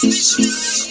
Christmas tree.